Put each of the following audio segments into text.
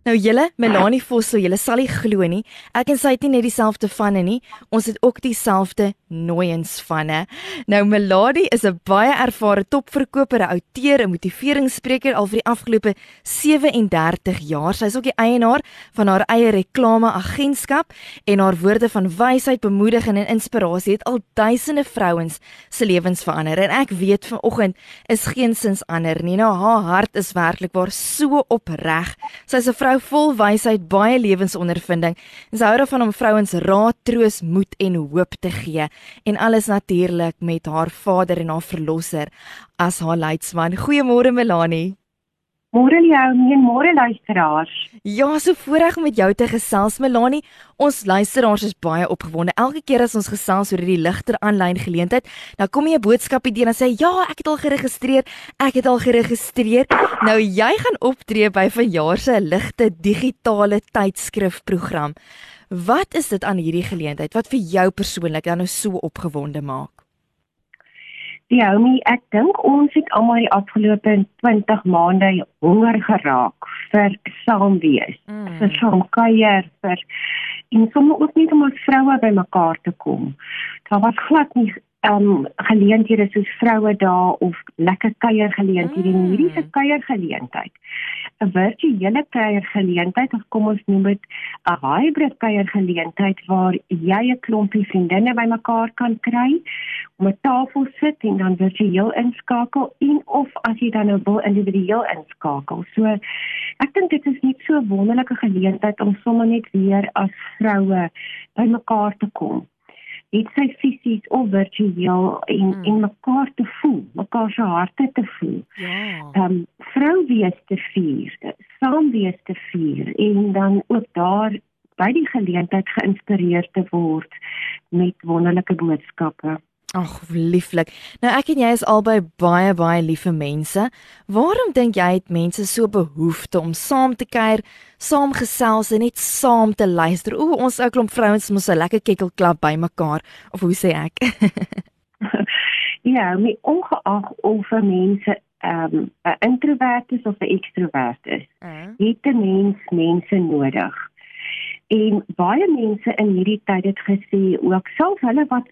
Nou julle, Melanie Vossel, julle sal nie glo nie. Ek en sy het nie net dieselfde vanne nie. Ons het ook dieselfde nooiens vanne. Nou Melanie is 'n baie ervare topverkoper, 'n outeur, 'n motiveringsspreker al vir die afgelope 37 jaar. Sy is ook die eienaar van haar eie reklameagentskap en haar woorde van wysheid, bemoediging en inspirasie het al duisende vrouens se lewens verander. En ek weet vanoggend is geensins ander nie. Nou haar hart is werklik waar so opreg. Sy's 'n vrou vol wysheid, baie lewensondervinding. En sy hou daarvan om vrouens raad, troos, moed en hoop te gee en alles natuurlik met haar vader en haar verlosser as haar leidsman. Goeiemôre Melanie. Môre jou, nee, môre luisteraars. Ja, so voorreg om met jou te gesels Melanie. Ons luisteraars is baie opgewonde. Elke keer as ons gesels oor hierdie ligter aanlyn geleentheid, dan kom jy 'n boodskapie deur en sê ja, ek het al geregistreer. Ek het al geregistreer. Nou jy gaan optree by vanjaar se ligte digitale tydskrifprogram. Wat is dit aan hierdie geleentheid wat vir jou persoonlik dan nou so opgewonde maak? Ja, my ek dink ons het almal die afgelope 20 maande honger geraak vir saam wees, mm. vir saam kuier, vir en sommer ook net om as vroue bymekaar te kom. Daar was glad nie um geleenthede soos vroue daar of lekker kuier geleenthede mm. hierdie se kuier geleentheid 'n virtuele kuier geleentheid of kom ons noem dit 'n hybrid kuier geleentheid waar jy 'n klompie vriendinne bymekaar kan kry om 'n tafel sit en dan virtueel inskakel en of as jy dan nou wil individueel inskakel. So ek dink dit is net so 'n wonderlike geleentheid om sommer net weer as vroue bymekaar te kom dit sy fisies of virtueel en hmm. en mekaar te voel, mekaar se harte te voel. Ja. Ehm um, vrou wees te vier, saam wees te vier en dan ook daar by die geleentheid geïnspireer te word met wonderlike boodskappe. Ag, lieflik. Nou ek en jy is albei baie baie liewe mense. Waarom dink jy het mense so behoefte om saam te kuier, saam gesels en net saam te luister? O, ons ou klomp vrouens moet 'n lekker kekkelklap bymekaar of hoe sê ek? ja, my ongeag of mense ehm um, 'n introvert is of 'n ekstrovert is. Uh. Het 'n mens mense nodig. En baie mense in hierdie tyd het gesê ook self hulle wat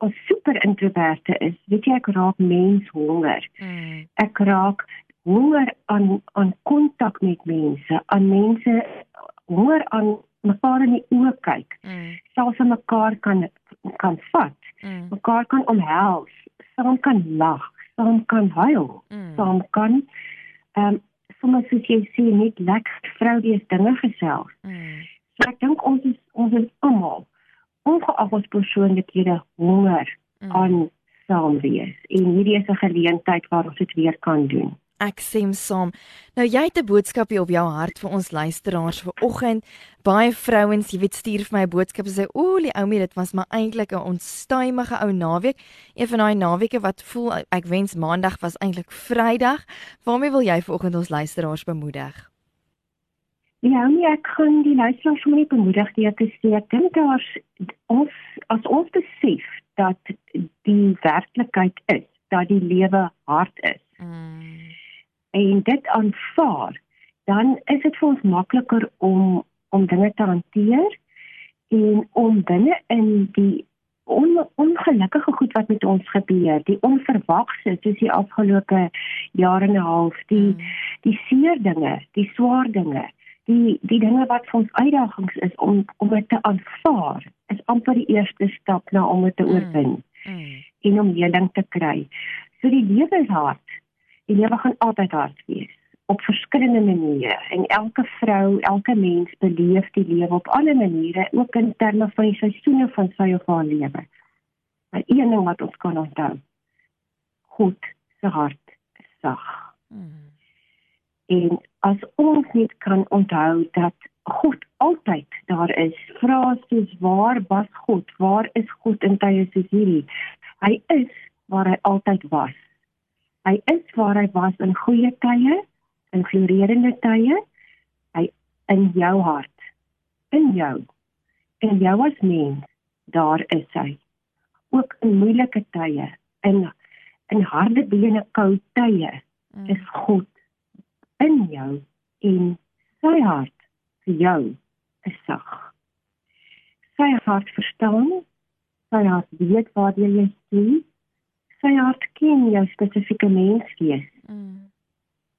as super introverte is, weet jy ek raak mens honger. Mm. Ek raak honger aan aan kontak met mense, aan mense honger aan mekaar in die oë kyk. Mm. Selfs aan mekaar kan kan vat. Mm. mekaar kan omhels, saam kan lag, saam kan huil, mm. saam kan ehm um, sommer soos jy sê net lekker vrou wees dinge gesels. Mm. So ek dink ons is ons is almal ongeag ons persoonlikhede honger mm. aan saam wees. En hierdie is 'n geleentheid waar ons dit weer kan doen. Ek stem saam. Nou jy het 'n boodskapie op jou hart vir ons luisteraars vir oggend. Baie vrouens, jy weet, stuur vir my 'n boodskap en sê, "Ooh, die oumie, dit was maar eintlik 'n onstuimige ou naweek. Een van daai naweke wat voel ek wens maandag was eintlik Vrydag. Waarmee wil jy vanoggend ons luisteraars bemoedig?" Ja, nee, ek kan die luisteraars sommer net bemoedig deur te sê ek dink daar's ons as ons besef dat die werklikheid is dat die lewe hard is. Mm. En dit aanvaar, dan is dit vir ons makliker om om dinge te hanteer en om binne in die on, ongelukkige goed wat met ons gebeur, die onverwagse soos die afgelope jare en 'n half, die mm. die seer dinge, die swaar dinge die die dinge wat vir ons uitdagings is om om dit te aanvaar is amper die eerste stap na om dit te mm, oorwin mm. en om heling te kry. So die lewe is hard. Die lewe gaan altyd hard wees op verskillende maniere en elke vrou, elke mens beleef die lewe op alle maniere, ook in terme van die seisoene van sy of haar lewe. Maar een ding wat ons kan onthou, God se hart is sag. Mm. En as ons net kan onthou dat God altyd daar is, vra soos waar was God? Waar is God in tye soos hierdie? Hy is waar hy altyd was. Hy is waar hy was in goeie tye, in floreerende tye, hy in jou hart. in jou. En jou as mens, daar is hy. Ook in moeilike tye, in in harde bene koue tye, mm. is God in jou en sy hart vir jou is sag. Sy hart verstaan, sy hart weet waar jy is. Sy hart ken jou spesifieke menswees. Mm.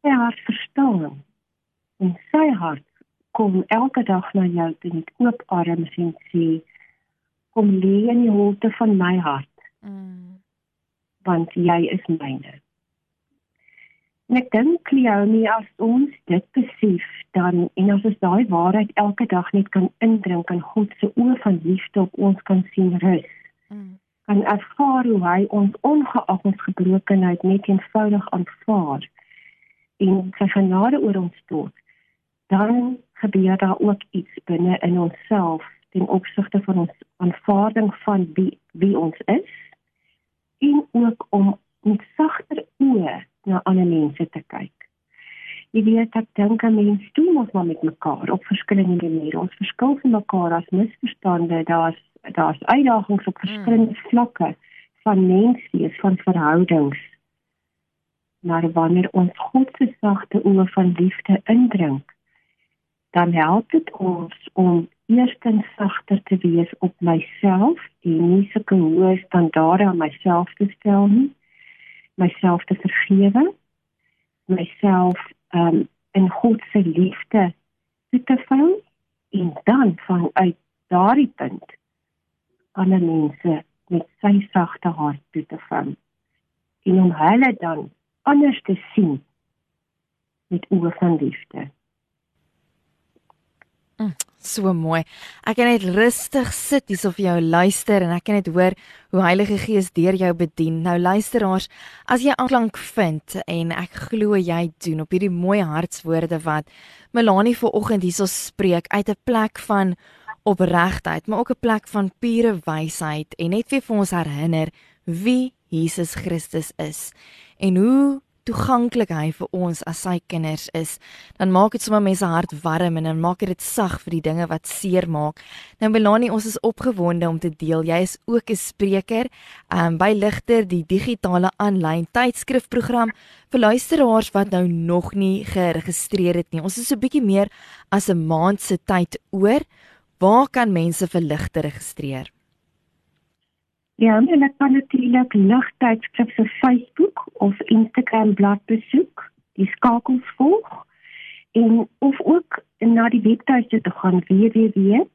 Sy hart verstaan en sy hart kom elke dag na jou toe met oop arms en sê kom lê in die holte van my hart. Mm. Want jy is myne. En ek dink Leonie as ons dit besef dan en as ons daai waarheid elke dag net kan indrink en God se oë van liefde op ons kan sien rus. Mm. Kan ervaar hoe hy ons ongeag ons gebrokenheid net eenvoudig aanvaar en sy genade oor ons stort dan gebeur daar ook iets binne in onsself ten opsigte van ons aanvaarding van wie wie ons is en ook om met sagter oë na ander mense te kyk. Jy weet ek dink aan mense doen ons maar met mekaar op verskillende maniere. Ons verskil van mekaar as misverstande, daar's daar's uitdagings op verskillende hmm. vlakke van menswees, van verhoudings. Maar wanneer ons God se sagte oë van liefde indrink, dan help dit ons om eerstens sagter te wees op myself en nie sulke hoë standaarde aan myself te stel nie myself te vergewe myself um, in God se liefde te vou en dan van uit daardie punt ander mense met sy sagte hart toe te vou en om hulle dan anders te sien met oë van liefde. Mm, so mooi. Ek kan net rustig sit hier vir jou luister en ek kan net hoor hoe Heilige Gees deur jou bedien. Nou luisteraars, as jy aanklank vind en ek glo jy doen op hierdie mooi hartswoorde wat Melanie vanoggend hierso spreek uit 'n plek van opregtheid, maar ook 'n plek van pure wysheid en net weer vir ons herinner wie Jesus Christus is en hoe toeganklik hy vir ons as sy kinders is, dan maak dit sommer mense hart warm en dan maak dit sag vir die dinge wat seer maak. Nou Melanie, ons is opgewonde om te deel. Jy is ook 'n spreker um, by Ligter, die digitale aanlyn tydskrifprogram vir luisteraars wat nou nog nie geregistreer het nie. Ons is so 'n bietjie meer as 'n maand se tyd oor. Waar kan mense vir Ligter registreer? Ja, en ek kan natuurlik ligtydskrif se Facebook of Instagram bladsy besoek, die skakels volg en of ook na die webtuiste te gaan www.lig.co.za.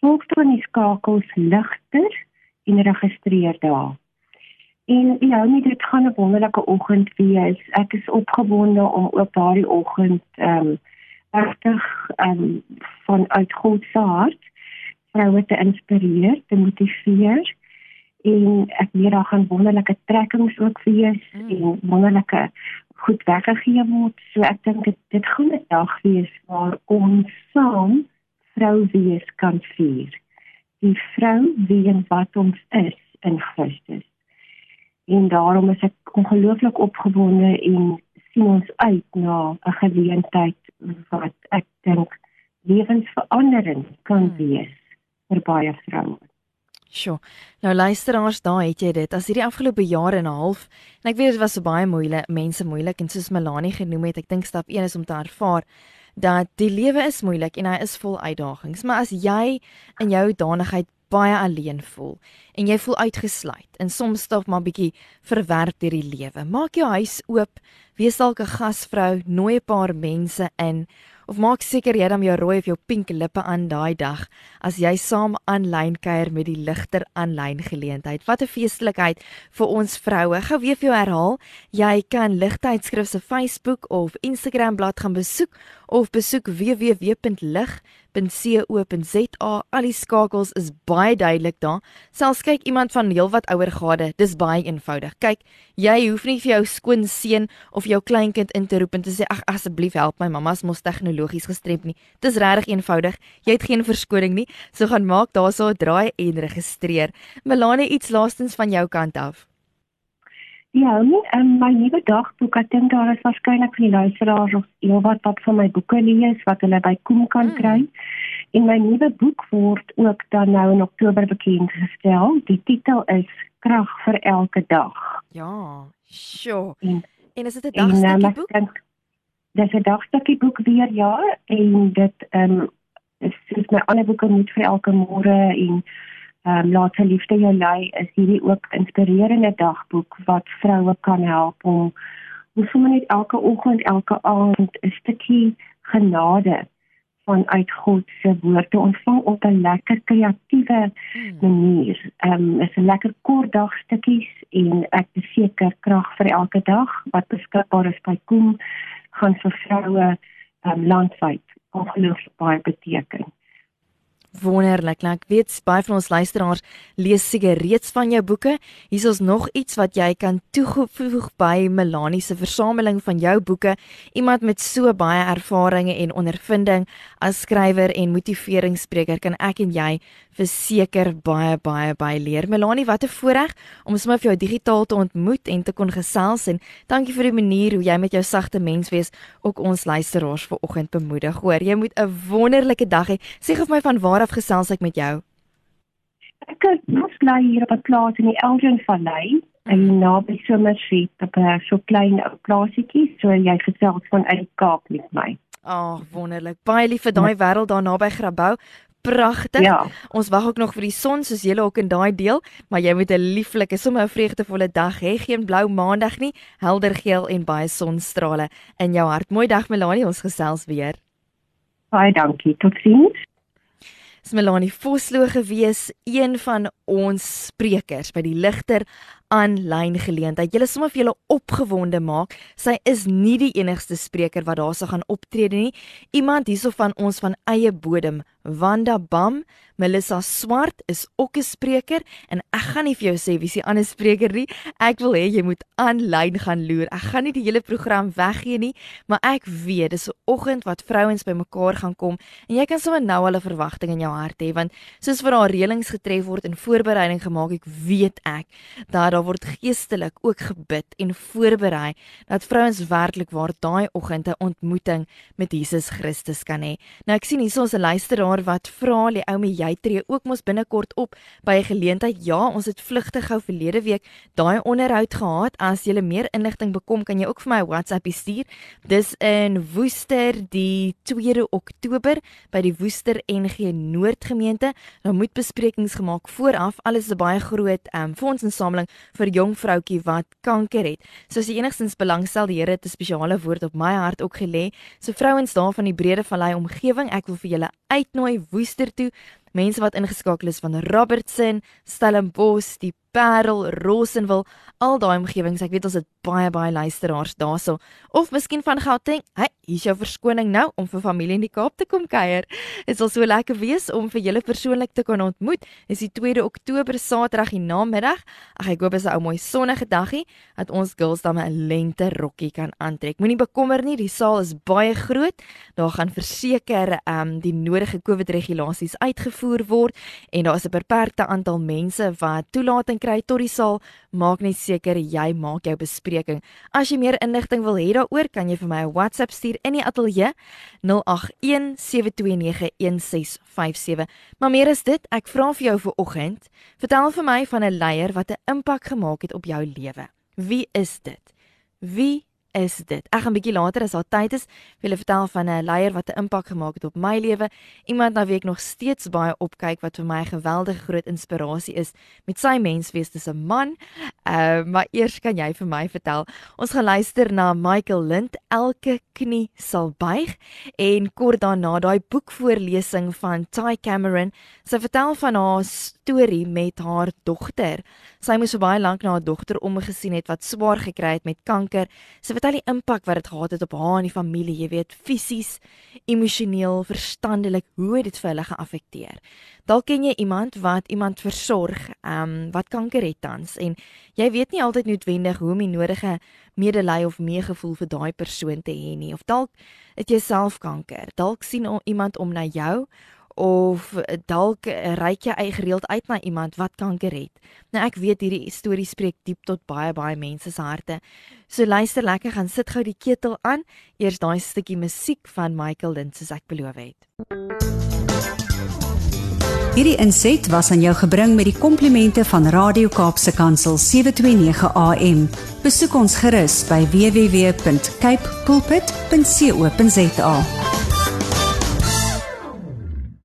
Volg dan die skakels ligter en registreer daar. En ja, nee, dit gaan 'n wonderlike oggend wees. Ek is opgewonde om ook daardie oggend ehm um, regtig ehm um, van uit God se hart vroue te inspireer, te motiveer en ek weet daar gaan wonderlike trekkings ook wees mm. en wonderlike goed weggegee word. So ek dink dit dit gaan 'n dag wees waar ons saam vrou wees kan vier. Die vrou wie en wat ons is in Christus. En daarom is ek ongelooflik opgewonde en sien ons uit na 'n geleentheid wat ek dink lewensveranderend kan mm. wees vir baie vroue. Sjoe. Nou luisteraars, daar het jy dit. As hierdie afgelope jaar en 'n half, en ek weet dit was so baie moeilik, mense moeilik en soos Melanie genoem het, ek dink stap 1 is om te ervaar dat die lewe is moeilik en hy is vol uitdagings, maar as jy in jou danigheid baie alleen voel en jy voel uitgesluit en soms stop maar bietjie verwerp deur die lewe, maak jou huis oop, wees dalk 'n gasvrou, nooi 'n paar mense in of maak seker jy het jou rooi of jou pink lippe aan daai dag as jy saam aanlyn kuier met die ligter aanlyn geleentheid. Wat 'n feestelikheid vir ons vroue. Gou weer vir jou herhaal, jy kan ligtydskrif se Facebook of Instagram bladsy gaan besoek of besoek www.lig www.co.za. Al die skakels is baie duidelik daar. Selfs kyk iemand van heelwat ouer gade, dis baie eenvoudig. Kyk, jy hoef nie vir jou skoon seun of jou kleinkind in te roep en te sê ag asseblief help my, mamma's mos tegnologies gestremd nie. Dis regtig eenvoudig. Jy het geen verskoning nie. So gaan maak daarso 'n draai en registreer. Melanie, iets laastens van jou kant af. Ja, nie, um, my nuwe dagboek, ek dink daar is waarskynlik vir die luisteraars of iemand wat van my boeke lees wat hulle by Koem kan mm. kry. En my nuwe boek word ook dan nou in Oktober bekend gestel. Die titel is Krag vir elke dag. Ja, sure. En, en is dit 'n dagstukkie ehm, boek? Denk, dis 'n dagstukkie boek weer ja en dit ehm um, is soos my ander boeke moet vir elke môre en ehm um, laat se liefde jou lei is hierdie ook inspirerende dagboek wat vroue kan help om om sommer net elke oggend, elke aand 'n stukkie genade vanuit God se woord te ontvang op 'n lekker kreatiewe hmm. manier. Ehm um, is 'n lekker kort dagstukkies en ek beseker krag vir elke dag wat beskikbaar is by Koem gaan vir vroue um, landwyd ongelooflik baie beteken. Wonderlik. Ek weet baie van ons luisteraars lees seker reeds van jou boeke. Hier is nog iets wat jy kan toevoeg by Melanie se versameling van jou boeke. Iemand met so baie ervarings en ondervinding as skrywer en motiveringsspreker kan ek en jy verseker baie baie baie leer. Melanie, wat 'n voorreg om sommer vir jou digitaal te ontmoet en te kon gesels en dankie vir die manier hoe jy met jou sagte menswees ook ons luisteraars vanoggend bemoedig. Hoor, jy moet 'n wonderlike dag hê. Sê gou vir my van waar af gesels ek met jou? Ek is bly hier op 'n plaas in die Elgin Vallei en naby Somerset op 'n so klein plaasietjie, so jy gesels van uit die Kaap met my. Ag, oh, wonderlik. Baie lief vir daai ja. wêreld daar naby Grabouw pragtig. Ja. Ons wag ook nog vir die son soos julle ook in daai deel, maar jy moet 'n lieflike, sommer 'n vreugdevolle dag hê. Geen blou maandag nie, helder geel en baie sonstrale in jou hart. Mooi dag Melanie, ons gesels weer. Baie dankie. Totsiens. Melanie Vosloo gewees, een van ons sprekers by die ligter aanlyn geleentheid. Julle sommer vir julle opgewonde maak. Sy is nie die enigste spreker wat daar sou gaan optree nie. Iemand hierso van ons van eie bodem, Wanda Bam, Melissa Swart is ook 'n spreker en ek gaan nie vir jou sê wie se ander spreker nie. Ek wil hê jy moet aanlyn gaan loer. Ek gaan nie die hele program weggee nie, maar ek weet dis 'n oggend wat vrouens bymekaar gaan kom en jy kan sommer nou hulle verwagtinge in jou hart hê want soos vir haar reëlings getref word en voorbereiding gemaak, ek weet ek dat daar word geestelik ook gebid en voorberei dat vrouens werklik waar daai oggend 'n ontmoeting met Jesus Christus kan hê. Nou ek sien hierso 'n luisteraar wat vra, "Lê ou my jy tree ook mos binnekort op by 'n geleentheid?" Ja, ons het vlugtig gou verlede week daai onderhoud gehad. As jy meer inligting bekom, kan jy ook vir my 'n WhatsApp stuur. Dis in Woester die 2de Oktober by die Woester NG Noordgemeente. Nou moet besprekings gemaak vooraf. Alles is 'n baie groot um, fondsinsameling vir jong vroutjie wat kanker het. So as jy enigstens belangstel, die Here het 'n spesiale woord op my hart ook gelê. So vrouens daar van die Brede Vallei omgewing, ek wil vir julle uitnooi Woester toe. Mense wat ingeskakel is van Robertson, Stellenbosch, die Parel, Rosenwil, al daai omgewings. Ek weet ons het baie baie luisteraars daarso. Of miskien van Gauteng. Hey, hier's jou verskoning nou om vir familie in die Kaap te kom kuier. Dit sal so lekker wees om vir julle persoonlik te kan ontmoet. Dis die 2de Oktober Saterdag die namiddag. Ag ek hoop dit is 'n ou mooi sonnige dagie dat ons girls dan 'n lente rokkie kan aantrek. Moenie bekommer nie, die saal is baie groot. Daar gaan verseker ehm um, die nodige COVID regulasies uitgevoer word en daar is 'n beperkte aantal mense wat toelating kry tot die saal. Maak net seker jy maak jou bespreking. As jy meer inligting wil hê daaroor, kan jy vir my 'n WhatsApp stuur in die ateljee 0817291657. Maar meer as dit, ek vra vir jou vir oggend, vertel vir my van 'n leier wat 'n impak gemaak het op jou lewe. Wie is dit? Wie is dit. Ek gaan bietjie later as daar tyd is, wil ek vertel van 'n leier wat 'n impak gemaak het op my lewe, iemand na wie ek nog steeds baie opkyk wat vir my 'n geweldige groot inspirasie is met sy menswees as 'n man. Ehm uh, maar eers kan jy vir my vertel. Ons gaan luister na Michael Lind, Elke knie sal buig en kort daarna daai boekvoorlesing van Ty Cameron. Sy vertel van haar storie met haar dogter. Sy moes so baie lank na haar dogter omgesien het wat swaar gekry het met kanker. Sy die impak wat dit gehad het op haar en die familie, jy weet, fisies, emosioneel, verstandelik, hoe dit vir hulle geaffekteer. Dalk ken jy iemand wat iemand versorg, ehm um, wat kanker het tans en jy weet nie altyd noodwendig hoe om die nodige medelee of meegevoel vir daai persoon te hê nie. Of dalk het jy self kanker. Dalk sien iemand om na jou of dalk reik jy eie gereeld uit na iemand wat kanker het. Nou ek weet hierdie storie spreek diep tot baie baie mense se harte. So luister lekker, gaan sit gou die ketel aan. Eers daai stukkie musiek van Michael Lind soos ek beloof het. Hierdie inset was aan jou gebring met die komplimente van Radio Kaapse Kansel 729 AM. Besoek ons gerus by www.cape pulpit.co.za.